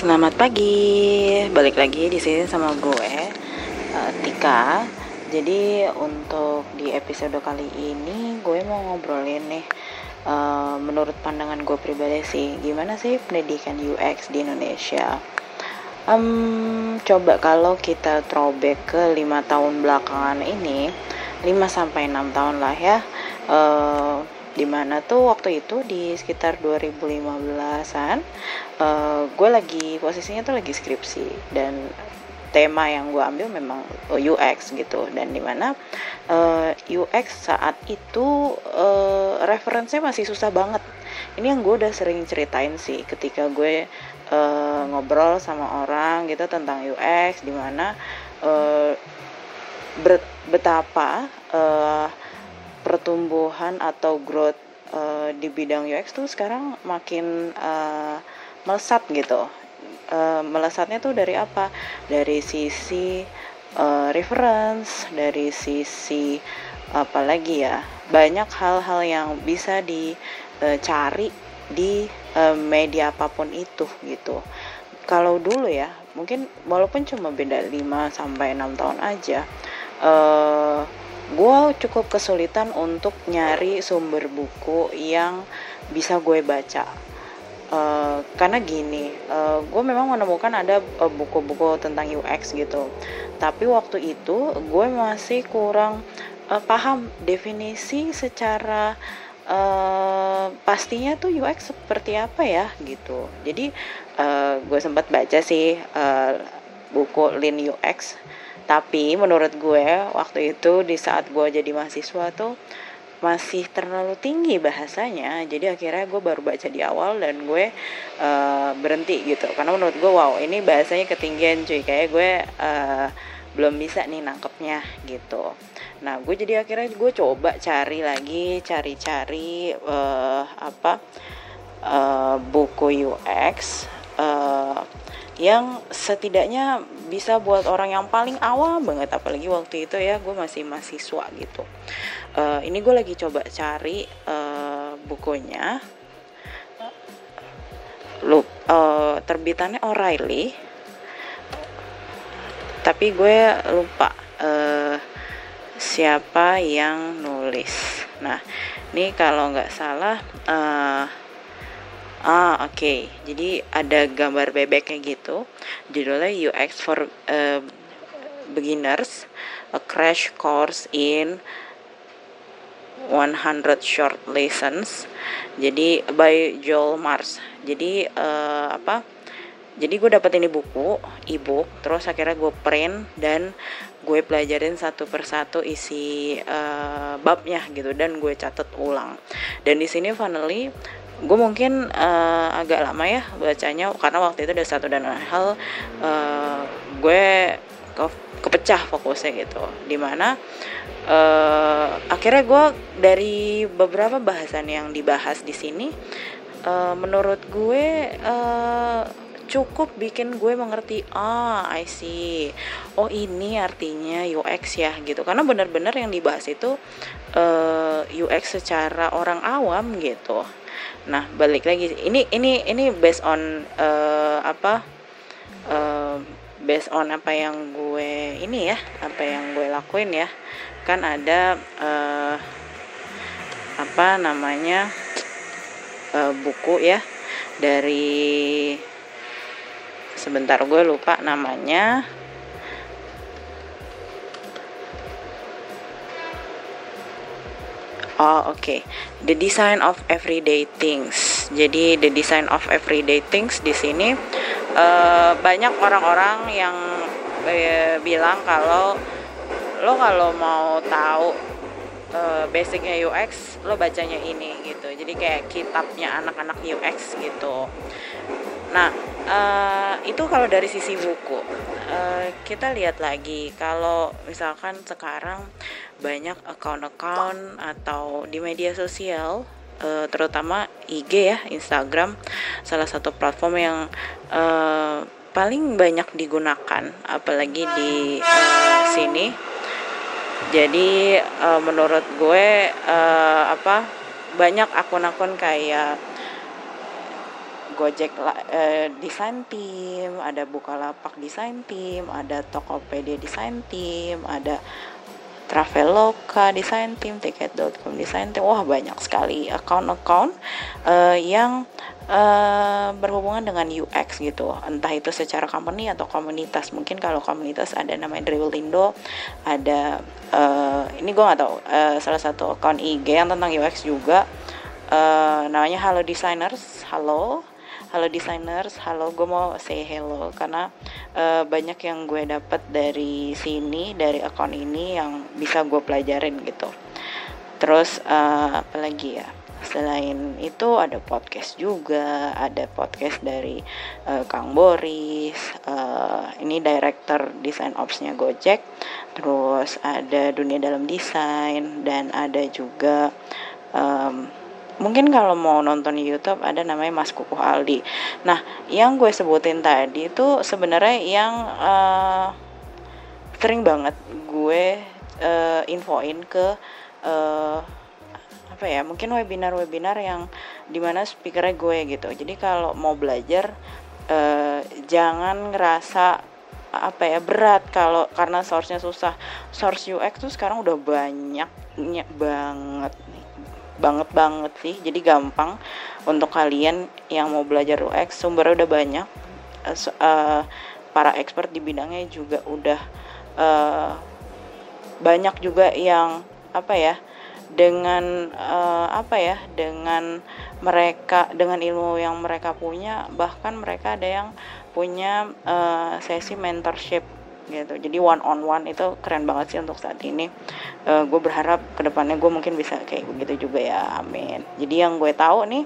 Selamat pagi, balik lagi di sini sama gue uh, Tika. Jadi untuk di episode kali ini gue mau ngobrolin nih, uh, menurut pandangan gue pribadi sih, gimana sih pendidikan UX di Indonesia? Um, coba kalau kita throwback ke lima tahun belakangan ini, 5 sampai 6 tahun lah ya. Uh, di mana tuh waktu itu di sekitar 2015an uh, gue lagi posisinya tuh lagi skripsi. Dan tema yang gue ambil memang UX gitu. Dan di mana uh, eh, UX saat itu uh, referensinya masih susah banget. Ini yang gue udah sering ceritain sih ketika gue uh, ngobrol sama orang gitu tentang UX di mana uh, betapa uh, pertumbuhan atau growth uh, di bidang UX tuh sekarang makin uh, melesat gitu. Uh, melesatnya tuh dari apa? Dari sisi uh, reference, dari sisi apa lagi ya? Banyak hal-hal yang bisa dicari di uh, media apa pun itu gitu. Kalau dulu ya, mungkin walaupun cuma beda 5 sampai 6 tahun aja, uh, gue cukup kesulitan untuk nyari sumber buku yang bisa gue baca. Uh, karena gini uh, gue memang menemukan ada eh, buku-buku tentang UX gitu. Tapi waktu itu gue masih kurang uh, paham definisi secara uh, pastinya tuh UX seperti apa ya gitu. Jadi uh, gue sempat baca sih uh, buku Lean UX tapi menurut gue waktu itu di saat gue jadi mahasiswa tuh masih terlalu tinggi bahasanya. Jadi akhirnya gue baru baca di awal dan gue uh, berhenti gitu. Karena menurut gue wow ini bahasanya ketinggian cuy. Kayak gue uh, belum bisa nih nangkepnya gitu. Nah gue jadi akhirnya gue coba cari lagi cari-cari uh, apa uh, buku UX yang setidaknya bisa buat orang yang paling awam banget apalagi waktu itu ya gue masih mahasiswa gitu. Uh, ini gue lagi coba cari uh, bukunya. Lu uh, terbitannya O'Reilly. Tapi gue lupa uh, siapa yang nulis. Nah ini kalau nggak salah uh, Ah, oke. Okay. Jadi ada gambar bebeknya gitu. Judulnya UX for uh, beginners, a crash course in 100 short lessons. Jadi by Joel Mars. Jadi uh, apa? Jadi gue dapet ini buku, ebook, terus akhirnya gue print dan gue pelajarin satu persatu isi uh, babnya gitu dan gue catat ulang. Dan di sini finally gue mungkin uh, agak lama ya bacanya karena waktu itu ada satu dan lain hal uh, gue ke, kepecah fokusnya gitu. Di mana uh, akhirnya gue dari beberapa bahasan yang dibahas di sini uh, menurut gue uh, cukup bikin gue mengerti ah I see. Oh ini artinya UX ya gitu. Karena benar-benar yang dibahas itu uh, UX secara orang awam gitu Nah, balik lagi ini ini ini based on uh, apa uh, based on apa yang gue ini ya, apa yang gue lakuin ya. Kan ada uh, apa namanya? uh, buku ya dari sebentar gue lupa namanya Oh oke, okay. the design of everyday things. Jadi the design of everyday things di sini uh, banyak orang-orang yang uh, bilang kalau lo kalau mau tahu uh, basicnya UX lo bacanya ini gitu. Jadi kayak kitabnya anak-anak UX gitu. Nah uh, itu kalau dari sisi buku. Uh, kita lihat lagi kalau misalkan sekarang banyak account-account atau di media sosial uh, terutama IG ya Instagram salah satu platform yang uh, paling banyak digunakan apalagi di uh, sini. Jadi uh, menurut gue uh, apa banyak akun-akun kayak Gojek uh, design team, ada Bukalapak design team, ada Tokopedia design team, ada Traveloka design team, tiket.com design team, wah banyak sekali account-account uh, yang uh, berhubungan dengan UX gitu, entah itu secara company atau komunitas. Mungkin kalau komunitas ada namanya Dribblindo, ada uh, ini gue nggak tahu uh, salah satu account IG yang tentang UX juga, uh, namanya Halo Designers, halo halo designers, halo gue mau say hello karena uh, banyak yang gue dapat dari sini dari akun ini yang bisa gue pelajarin gitu. Terus uh, apa lagi ya? Selain itu ada podcast juga, ada podcast dari uh, Kang Boris, uh, ini director design opsnya Gojek, terus ada dunia dalam desain dan ada juga um, mungkin kalau mau nonton YouTube ada namanya Mas Kukuh Aldi. Nah, yang gue sebutin tadi itu sebenarnya yang uh, sering banget gue uh, infoin ke uh, apa ya mungkin webinar-webinar yang di mana speakernya gue gitu. Jadi kalau mau belajar uh, jangan ngerasa apa ya berat kalau karena source-nya susah. Source UX tuh sekarang udah banyak banget banget banget sih. Jadi gampang untuk kalian yang mau belajar UX sumbernya udah banyak. Uh, para expert di bidangnya juga udah uh, banyak juga yang apa ya dengan uh, apa ya dengan mereka dengan ilmu yang mereka punya bahkan mereka ada yang punya uh, sesi mentorship gitu. Jadi one on one itu keren banget sih untuk saat ini. Uh, gue berharap ke depannya gue mungkin bisa kayak begitu juga ya amin. Jadi yang gue tahu nih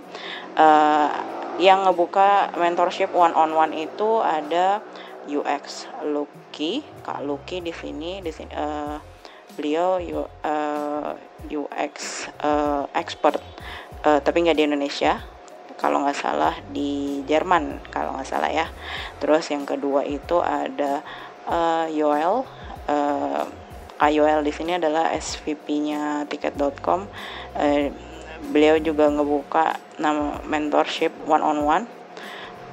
uh, yang ngebuka mentorship one on one itu ada UX Lucky. Kak Lucky di sini di sini uh, beliau uh, UX uh, expert. Uh, tapi nggak di Indonesia kalau nggak salah di Jerman kalau nggak salah ya. Terus yang kedua itu ada uh, Yoel uh, Yoel di sini adalah SVP-nya tiket.com uh, beliau juga ngebuka nama mentorship one on one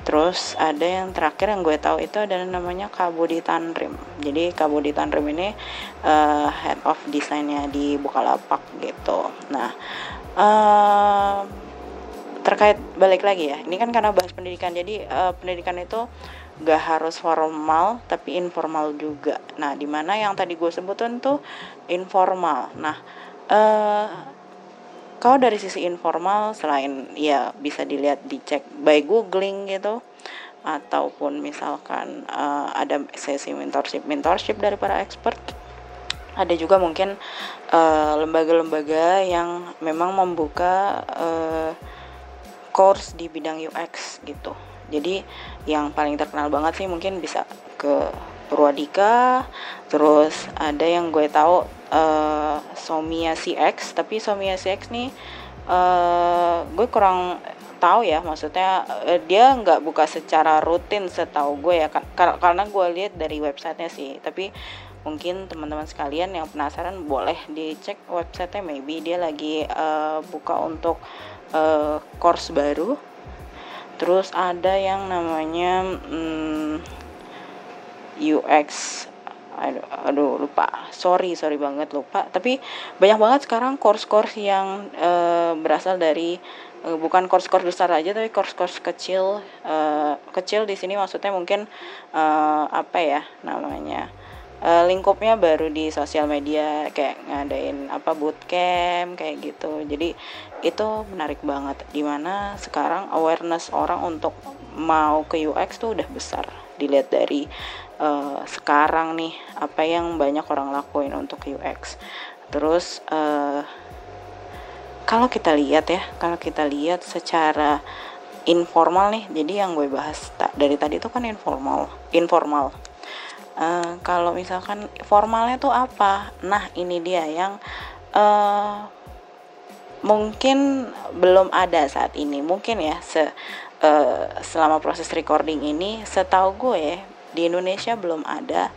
Terus ada yang terakhir yang gue tahu itu adalah namanya Kabudi Tanrim. Jadi Kabudi Tanrim ini uh, head of desainnya di Bukalapak gitu. Nah, uh, terkait balik lagi ya. Ini kan karena bahas pendidikan. Jadi uh, pendidikan itu gak harus formal tapi informal juga. Nah di mana yang tadi gue sebutin tuh informal. Nah uh, kalau dari sisi informal selain ya bisa dilihat dicek by googling gitu ataupun misalkan uh, ada sesi mentorship mentorship dari para expert ada juga mungkin eh, lembaga-lembaga uh, yang memang membuka uh, course di bidang UX gitu. Jadi yang paling terkenal banget sih mungkin bisa ke Purwadika. Terus ada yang gue tahu uh, Somia CX tapi Somia CX nih uh, gue kurang tahu ya. Maksudnya uh, dia nggak buka secara rutin setahu gue ya. Kar karena gue lihat dari websitenya sih. Tapi mungkin teman-teman sekalian yang penasaran boleh dicek websitenya. Maybe dia lagi uh, buka untuk uh, course baru terus ada yang namanya hmm, UX aduh, aduh lupa. Sorry sorry banget lupa. Tapi banyak banget sekarang course-course yang uh, berasal dari uh, bukan course-course besar aja tapi course-course kecil uh, kecil di sini maksudnya mungkin uh, apa ya namanya uh, lingkupnya baru di sosial media kayak ngadain apa bootcamp kayak gitu. Jadi itu menarik banget. Di mana sekarang awareness orang untuk mau ke UX tuh udah besar. Dilihat dari uh, sekarang nih apa yang banyak orang lakuin untuk UX terus uh, kalau kita lihat ya kalau kita lihat secara informal nih jadi yang gue bahas dari tadi itu kan informal informal uh, kalau misalkan formalnya tuh apa? Nah ini dia yang uh, mungkin belum ada saat ini. Mungkin ya se uh, selama proses recording ini setahu gue di Indonesia belum ada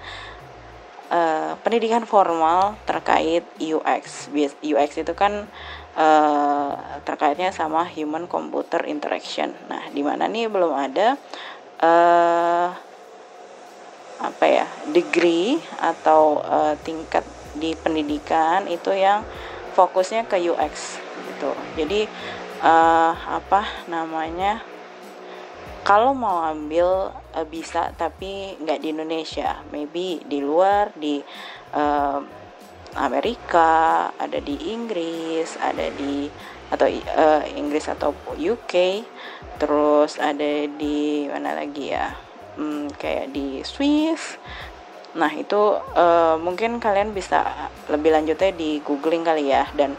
uh, pendidikan formal terkait UX UX itu kan uh, terkaitnya sama human computer interaction. Nah, di mana nih belum ada uh, apa ya degree atau uh, tingkat di pendidikan itu yang fokusnya ke UX gitu. Jadi uh, apa namanya? Kalau mau ambil uh, bisa tapi nggak di Indonesia, maybe di luar di uh, Amerika, ada di Inggris, ada di atau uh, Inggris atau UK, terus ada di mana lagi ya, hmm, kayak di Swiss. Nah itu uh, mungkin kalian bisa lebih lanjutnya di googling kali ya. Dan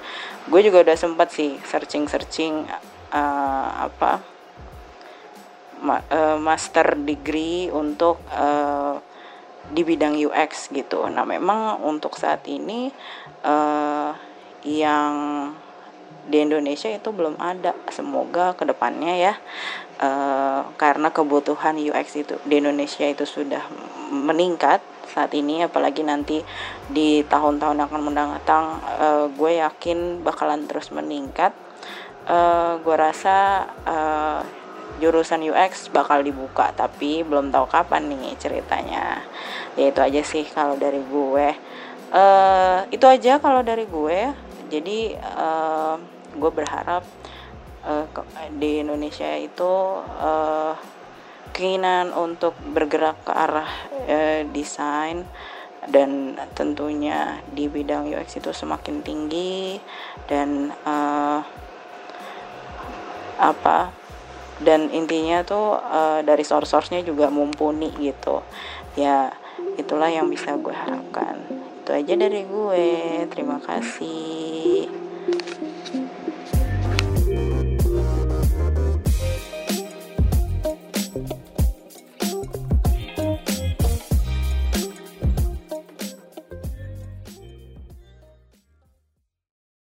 gue juga udah sempat sih searching searching uh, apa ma uh, master degree untuk uh, di bidang UX gitu. Nah, memang untuk saat ini uh, yang di Indonesia itu belum ada. Semoga ke depannya ya, uh, karena kebutuhan UX itu di Indonesia itu sudah meningkat saat ini, apalagi nanti di tahun-tahun akan mendatang, uh, gue yakin bakalan terus meningkat. Uh, gue rasa uh, jurusan UX bakal dibuka tapi belum tahu kapan nih ceritanya ya itu aja sih kalau dari gue uh, itu aja kalau dari gue jadi uh, gue berharap uh, di Indonesia itu uh, keinginan untuk bergerak ke arah uh, desain dan tentunya di bidang UX itu semakin tinggi dan uh, apa dan intinya tuh uh, dari source-sourcenya juga mumpuni gitu. Ya itulah yang bisa gue harapkan itu aja dari gue. Terima kasih